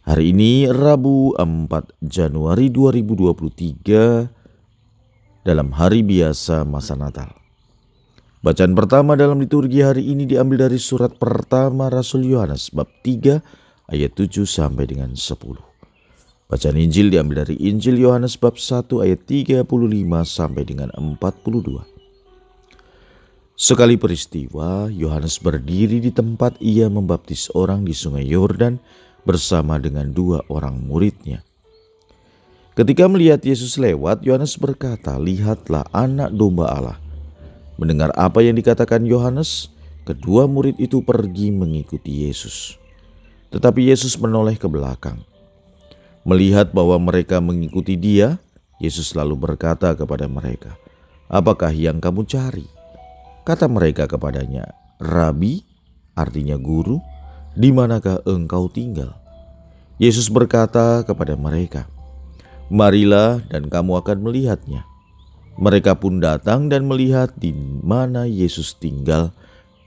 Hari ini Rabu 4 Januari 2023 dalam hari biasa masa Natal. Bacaan pertama dalam liturgi hari ini diambil dari surat pertama Rasul Yohanes bab 3 ayat 7 sampai dengan 10. Bacaan Injil diambil dari Injil Yohanes bab 1 ayat 35 sampai dengan 42. Sekali peristiwa, Yohanes berdiri di tempat ia membaptis orang di sungai Yordan bersama dengan dua orang muridnya. Ketika melihat Yesus lewat, Yohanes berkata, "Lihatlah anak domba Allah." Mendengar apa yang dikatakan Yohanes, kedua murid itu pergi mengikuti Yesus. Tetapi Yesus menoleh ke belakang. Melihat bahwa mereka mengikuti dia, Yesus lalu berkata kepada mereka, "Apakah yang kamu cari?" Kata mereka kepadanya, "Rabi," artinya guru, di manakah engkau tinggal? Yesus berkata kepada mereka, Marilah dan kamu akan melihatnya. Mereka pun datang dan melihat di mana Yesus tinggal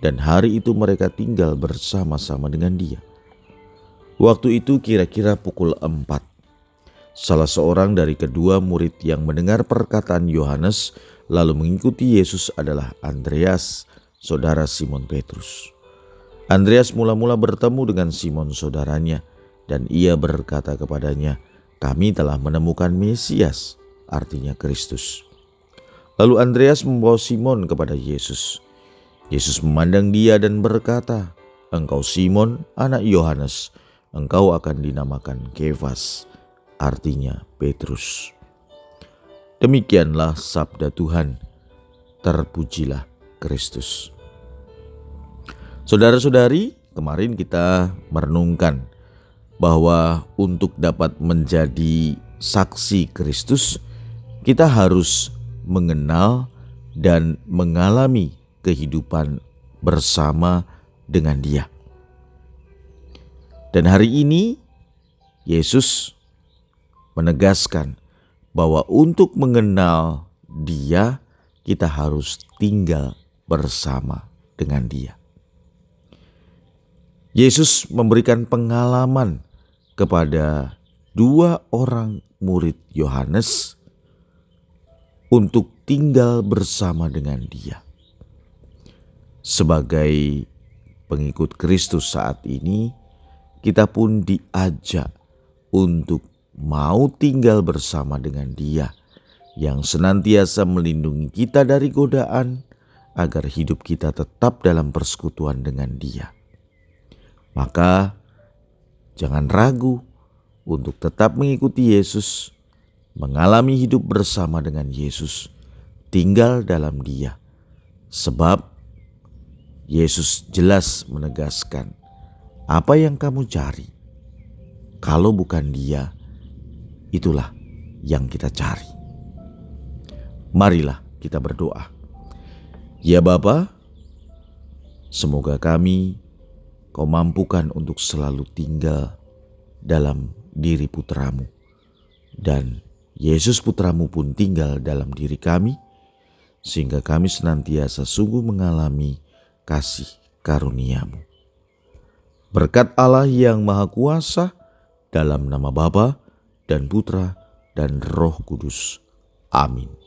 dan hari itu mereka tinggal bersama-sama dengan dia. Waktu itu kira-kira pukul empat. Salah seorang dari kedua murid yang mendengar perkataan Yohanes lalu mengikuti Yesus adalah Andreas, saudara Simon Petrus. Andreas mula-mula bertemu dengan Simon saudaranya dan ia berkata kepadanya, "Kami telah menemukan Mesias," artinya Kristus. Lalu Andreas membawa Simon kepada Yesus. Yesus memandang dia dan berkata, "Engkau Simon, anak Yohanes, engkau akan dinamakan Kefas," artinya Petrus. Demikianlah sabda Tuhan. Terpujilah Kristus. Saudara-saudari, kemarin kita merenungkan bahwa untuk dapat menjadi saksi Kristus, kita harus mengenal dan mengalami kehidupan bersama dengan Dia. Dan hari ini Yesus menegaskan bahwa untuk mengenal Dia, kita harus tinggal bersama dengan Dia. Yesus memberikan pengalaman kepada dua orang murid Yohanes untuk tinggal bersama dengan Dia. Sebagai pengikut Kristus saat ini, kita pun diajak untuk mau tinggal bersama dengan Dia yang senantiasa melindungi kita dari godaan agar hidup kita tetap dalam persekutuan dengan Dia. Maka jangan ragu untuk tetap mengikuti Yesus, mengalami hidup bersama dengan Yesus, tinggal dalam Dia. Sebab Yesus jelas menegaskan, apa yang kamu cari, kalau bukan Dia, itulah yang kita cari. Marilah kita berdoa. Ya Bapa, semoga kami kau mampukan untuk selalu tinggal dalam diri putramu. Dan Yesus putramu pun tinggal dalam diri kami, sehingga kami senantiasa sungguh mengalami kasih karuniamu. Berkat Allah yang Maha Kuasa, dalam nama Bapa dan Putra dan Roh Kudus. Amin.